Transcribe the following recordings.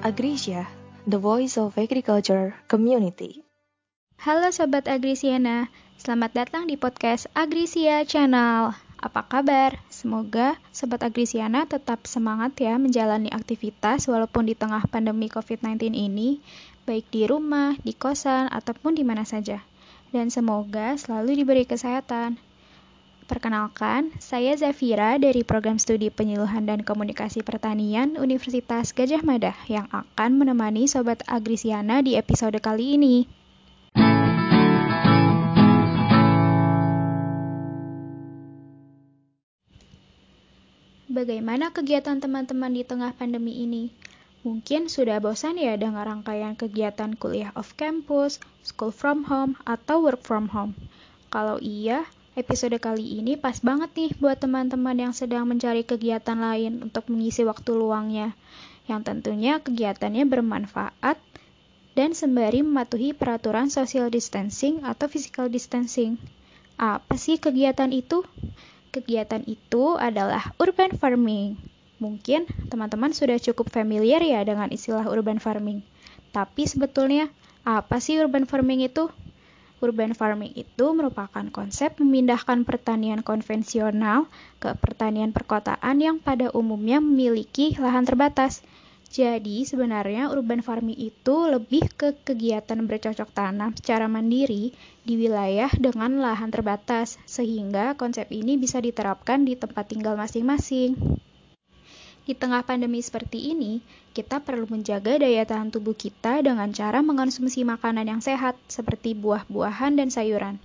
Agrisia, the voice of agriculture community. Halo Sobat Agrisiana, selamat datang di podcast Agrisia Channel. Apa kabar? Semoga Sobat Agrisiana tetap semangat ya menjalani aktivitas walaupun di tengah pandemi COVID-19 ini, baik di rumah, di kosan, ataupun di mana saja. Dan semoga selalu diberi kesehatan. Perkenalkan, saya Zafira dari Program Studi Penyuluhan dan Komunikasi Pertanian Universitas Gajah Mada yang akan menemani Sobat Agrisiana di episode kali ini. Bagaimana kegiatan teman-teman di tengah pandemi ini? Mungkin sudah bosan ya dengan rangkaian kegiatan kuliah off campus, school from home, atau work from home. Kalau iya, Episode kali ini pas banget nih buat teman-teman yang sedang mencari kegiatan lain untuk mengisi waktu luangnya, yang tentunya kegiatannya bermanfaat dan sembari mematuhi peraturan social distancing atau physical distancing. Apa sih kegiatan itu? Kegiatan itu adalah urban farming. Mungkin teman-teman sudah cukup familiar ya dengan istilah urban farming. Tapi sebetulnya apa sih urban farming itu? Urban farming itu merupakan konsep memindahkan pertanian konvensional ke pertanian perkotaan yang pada umumnya memiliki lahan terbatas. Jadi sebenarnya urban farming itu lebih ke kegiatan bercocok tanam secara mandiri di wilayah dengan lahan terbatas, sehingga konsep ini bisa diterapkan di tempat tinggal masing-masing. Di tengah pandemi seperti ini, kita perlu menjaga daya tahan tubuh kita dengan cara mengonsumsi makanan yang sehat, seperti buah-buahan dan sayuran.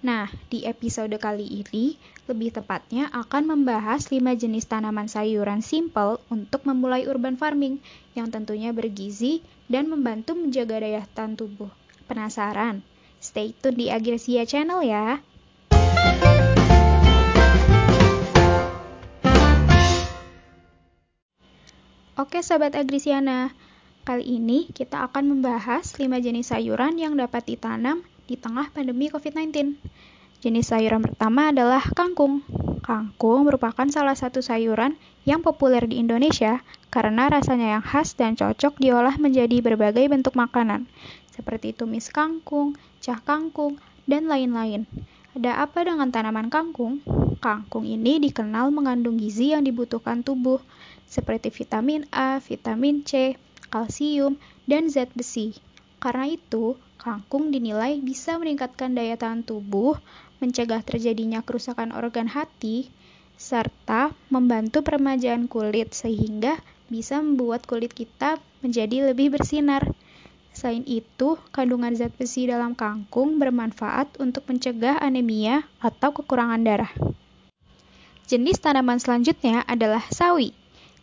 Nah, di episode kali ini, lebih tepatnya akan membahas 5 jenis tanaman sayuran simple untuk memulai urban farming, yang tentunya bergizi dan membantu menjaga daya tahan tubuh. Penasaran? Stay tune di Agresia Channel ya! Oke Sobat Agrisiana, kali ini kita akan membahas 5 jenis sayuran yang dapat ditanam di tengah pandemi COVID-19. Jenis sayuran pertama adalah kangkung. Kangkung merupakan salah satu sayuran yang populer di Indonesia karena rasanya yang khas dan cocok diolah menjadi berbagai bentuk makanan, seperti tumis kangkung, cah kangkung, dan lain-lain. Ada apa dengan tanaman kangkung? Kangkung ini dikenal mengandung gizi yang dibutuhkan tubuh, seperti vitamin A, vitamin C, kalsium, dan zat besi. Karena itu, kangkung dinilai bisa meningkatkan daya tahan tubuh, mencegah terjadinya kerusakan organ hati, serta membantu peremajaan kulit sehingga bisa membuat kulit kita menjadi lebih bersinar. Selain itu, kandungan zat besi dalam kangkung bermanfaat untuk mencegah anemia atau kekurangan darah. Jenis tanaman selanjutnya adalah sawi.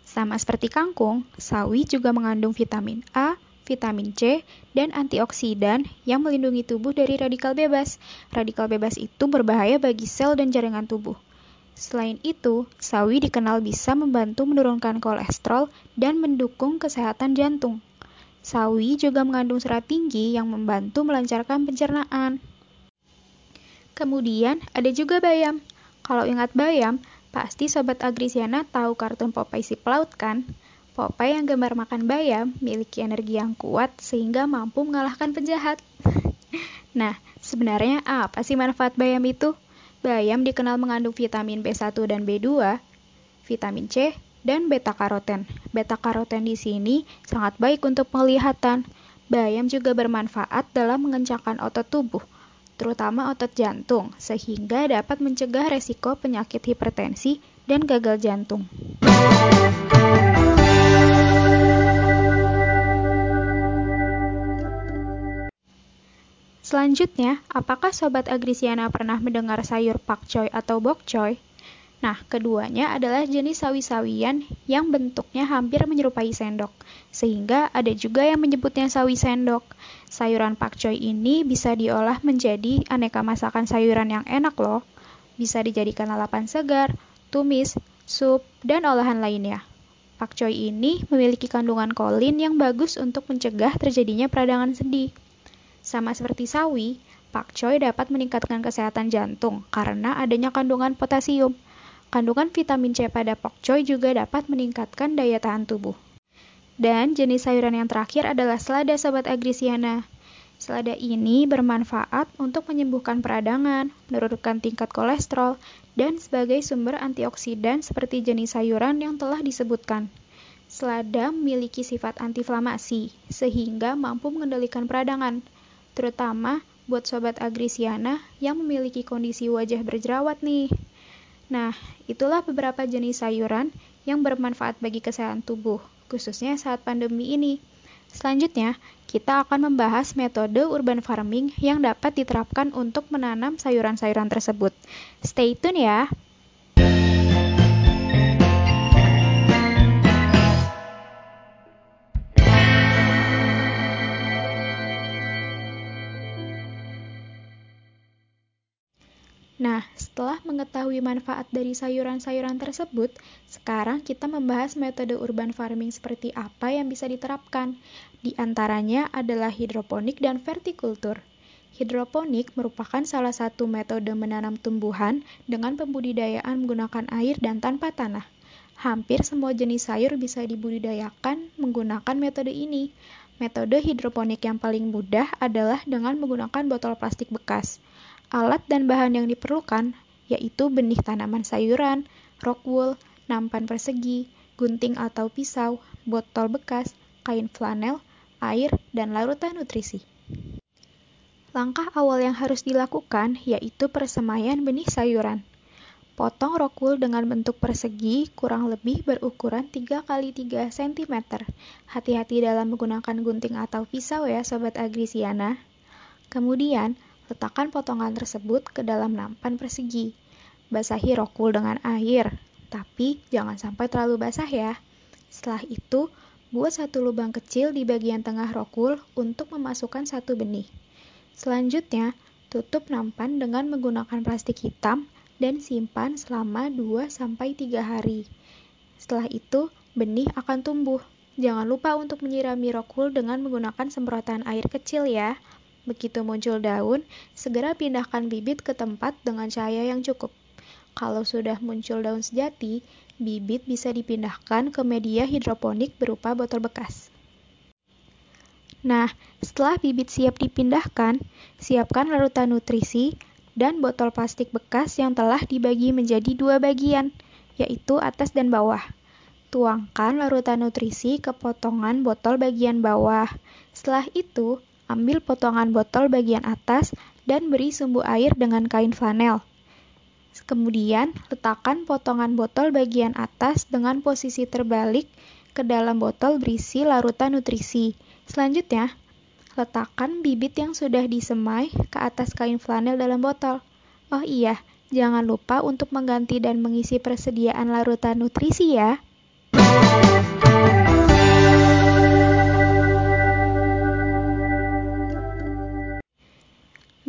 Sama seperti kangkung, sawi juga mengandung vitamin A, vitamin C, dan antioksidan yang melindungi tubuh dari radikal bebas. Radikal bebas itu berbahaya bagi sel dan jaringan tubuh. Selain itu, sawi dikenal bisa membantu menurunkan kolesterol dan mendukung kesehatan jantung. Sawi juga mengandung serat tinggi yang membantu melancarkan pencernaan. Kemudian ada juga bayam. Kalau ingat bayam, Pasti Sobat Agrisiana tahu kartun Popeye si pelaut kan? Popeye yang gemar makan bayam memiliki energi yang kuat sehingga mampu mengalahkan penjahat. nah, sebenarnya apa sih manfaat bayam itu? Bayam dikenal mengandung vitamin B1 dan B2, vitamin C, dan beta karoten. Beta karoten di sini sangat baik untuk penglihatan. Bayam juga bermanfaat dalam mengencangkan otot tubuh terutama otot jantung, sehingga dapat mencegah resiko penyakit hipertensi dan gagal jantung. Selanjutnya, apakah Sobat Agrisiana pernah mendengar sayur pakcoy atau bokcoy? Nah, keduanya adalah jenis sawi-sawian yang bentuknya hampir menyerupai sendok, sehingga ada juga yang menyebutnya sawi sendok. Sayuran pakcoy ini bisa diolah menjadi aneka masakan sayuran yang enak loh. Bisa dijadikan lalapan segar, tumis, sup, dan olahan lainnya. Pakcoy ini memiliki kandungan kolin yang bagus untuk mencegah terjadinya peradangan sendi. Sama seperti sawi, pakcoy dapat meningkatkan kesehatan jantung karena adanya kandungan potasium. Kandungan vitamin C pada pokcoy juga dapat meningkatkan daya tahan tubuh. Dan jenis sayuran yang terakhir adalah selada Sobat Agrisiana. Selada ini bermanfaat untuk menyembuhkan peradangan, menurunkan tingkat kolesterol, dan sebagai sumber antioksidan seperti jenis sayuran yang telah disebutkan. Selada memiliki sifat antiinflamasi, sehingga mampu mengendalikan peradangan, terutama buat Sobat Agrisiana yang memiliki kondisi wajah berjerawat nih. Nah, itulah beberapa jenis sayuran yang bermanfaat bagi kesehatan tubuh khususnya saat pandemi ini. Selanjutnya, kita akan membahas metode urban farming yang dapat diterapkan untuk menanam sayuran-sayuran tersebut. Stay tune ya! Nah, setelah mengetahui manfaat dari sayuran-sayuran tersebut, sekarang kita membahas metode urban farming seperti apa yang bisa diterapkan. Di antaranya adalah hidroponik dan vertikultur. Hidroponik merupakan salah satu metode menanam tumbuhan dengan pembudidayaan menggunakan air dan tanpa tanah. Hampir semua jenis sayur bisa dibudidayakan menggunakan metode ini. Metode hidroponik yang paling mudah adalah dengan menggunakan botol plastik bekas. Alat dan bahan yang diperlukan yaitu benih tanaman sayuran, rock wool, nampan persegi, gunting atau pisau, botol bekas, kain flanel, air, dan larutan nutrisi. Langkah awal yang harus dilakukan yaitu persemaian benih sayuran. Potong rock wool dengan bentuk persegi kurang lebih berukuran 3 x 3 cm. Hati-hati dalam menggunakan gunting atau pisau ya Sobat Agrisiana. Kemudian, Letakkan potongan tersebut ke dalam nampan persegi. Basahi rokul dengan air, tapi jangan sampai terlalu basah ya. Setelah itu, buat satu lubang kecil di bagian tengah rokul untuk memasukkan satu benih. Selanjutnya, tutup nampan dengan menggunakan plastik hitam dan simpan selama 2-3 hari. Setelah itu, benih akan tumbuh. Jangan lupa untuk menyirami rokul dengan menggunakan semprotan air kecil ya. Begitu muncul daun, segera pindahkan bibit ke tempat dengan cahaya yang cukup. Kalau sudah muncul daun sejati, bibit bisa dipindahkan ke media hidroponik berupa botol bekas. Nah, setelah bibit siap dipindahkan, siapkan larutan nutrisi dan botol plastik bekas yang telah dibagi menjadi dua bagian, yaitu atas dan bawah. Tuangkan larutan nutrisi ke potongan botol bagian bawah. Setelah itu, Ambil potongan botol bagian atas dan beri sumbu air dengan kain flanel. Kemudian, letakkan potongan botol bagian atas dengan posisi terbalik ke dalam botol berisi larutan nutrisi. Selanjutnya, letakkan bibit yang sudah disemai ke atas kain flanel dalam botol. Oh iya, jangan lupa untuk mengganti dan mengisi persediaan larutan nutrisi ya.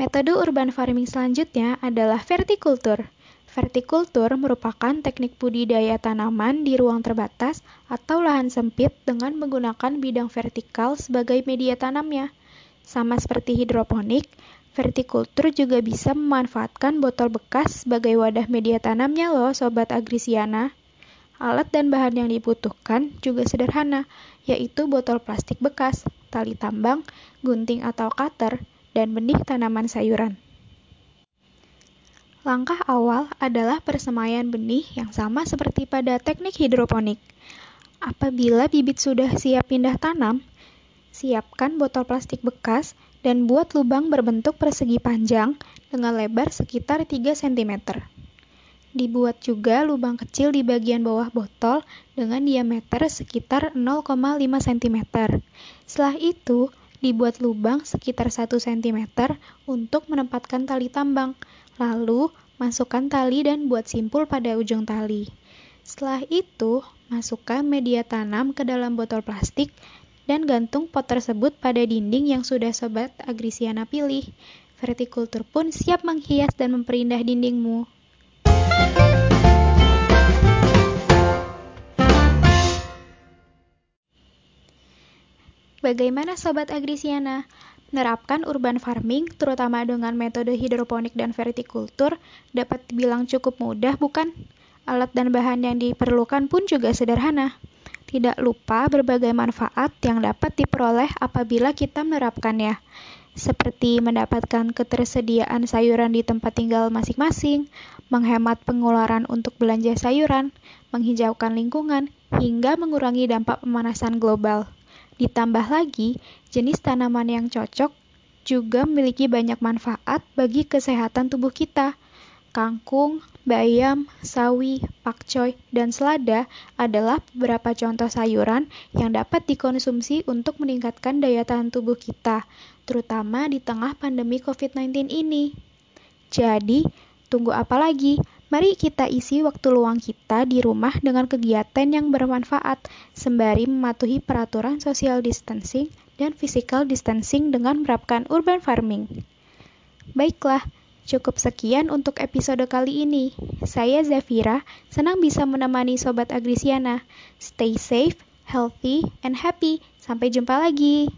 Metode urban farming selanjutnya adalah vertikultur. Vertikultur merupakan teknik budidaya tanaman di ruang terbatas atau lahan sempit dengan menggunakan bidang vertikal sebagai media tanamnya. Sama seperti hidroponik, vertikultur juga bisa memanfaatkan botol bekas sebagai wadah media tanamnya loh Sobat Agrisiana. Alat dan bahan yang dibutuhkan juga sederhana, yaitu botol plastik bekas, tali tambang, gunting atau cutter, dan benih tanaman sayuran. Langkah awal adalah persemaian benih yang sama seperti pada teknik hidroponik. Apabila bibit sudah siap pindah tanam, siapkan botol plastik bekas dan buat lubang berbentuk persegi panjang dengan lebar sekitar 3 cm. Dibuat juga lubang kecil di bagian bawah botol dengan diameter sekitar 0,5 cm. Setelah itu, dibuat lubang sekitar 1 cm untuk menempatkan tali tambang. Lalu, masukkan tali dan buat simpul pada ujung tali. Setelah itu, masukkan media tanam ke dalam botol plastik dan gantung pot tersebut pada dinding yang sudah sobat agrisiana pilih. Vertikultur pun siap menghias dan memperindah dindingmu. Bagaimana Sobat Agrisiana? Menerapkan urban farming, terutama dengan metode hidroponik dan vertikultur, dapat dibilang cukup mudah, bukan? Alat dan bahan yang diperlukan pun juga sederhana. Tidak lupa berbagai manfaat yang dapat diperoleh apabila kita menerapkannya, seperti mendapatkan ketersediaan sayuran di tempat tinggal masing-masing, menghemat pengeluaran untuk belanja sayuran, menghijaukan lingkungan, hingga mengurangi dampak pemanasan global. Ditambah lagi, jenis tanaman yang cocok juga memiliki banyak manfaat bagi kesehatan tubuh kita. Kangkung, bayam, sawi, pakcoy, dan selada adalah beberapa contoh sayuran yang dapat dikonsumsi untuk meningkatkan daya tahan tubuh kita, terutama di tengah pandemi COVID-19 ini. Jadi, tunggu apa lagi? Mari kita isi waktu luang kita di rumah dengan kegiatan yang bermanfaat, sembari mematuhi peraturan social distancing dan physical distancing dengan menerapkan urban farming. Baiklah, Cukup sekian untuk episode kali ini. Saya Zafira, senang bisa menemani Sobat Agrisiana. Stay safe, healthy, and happy. Sampai jumpa lagi.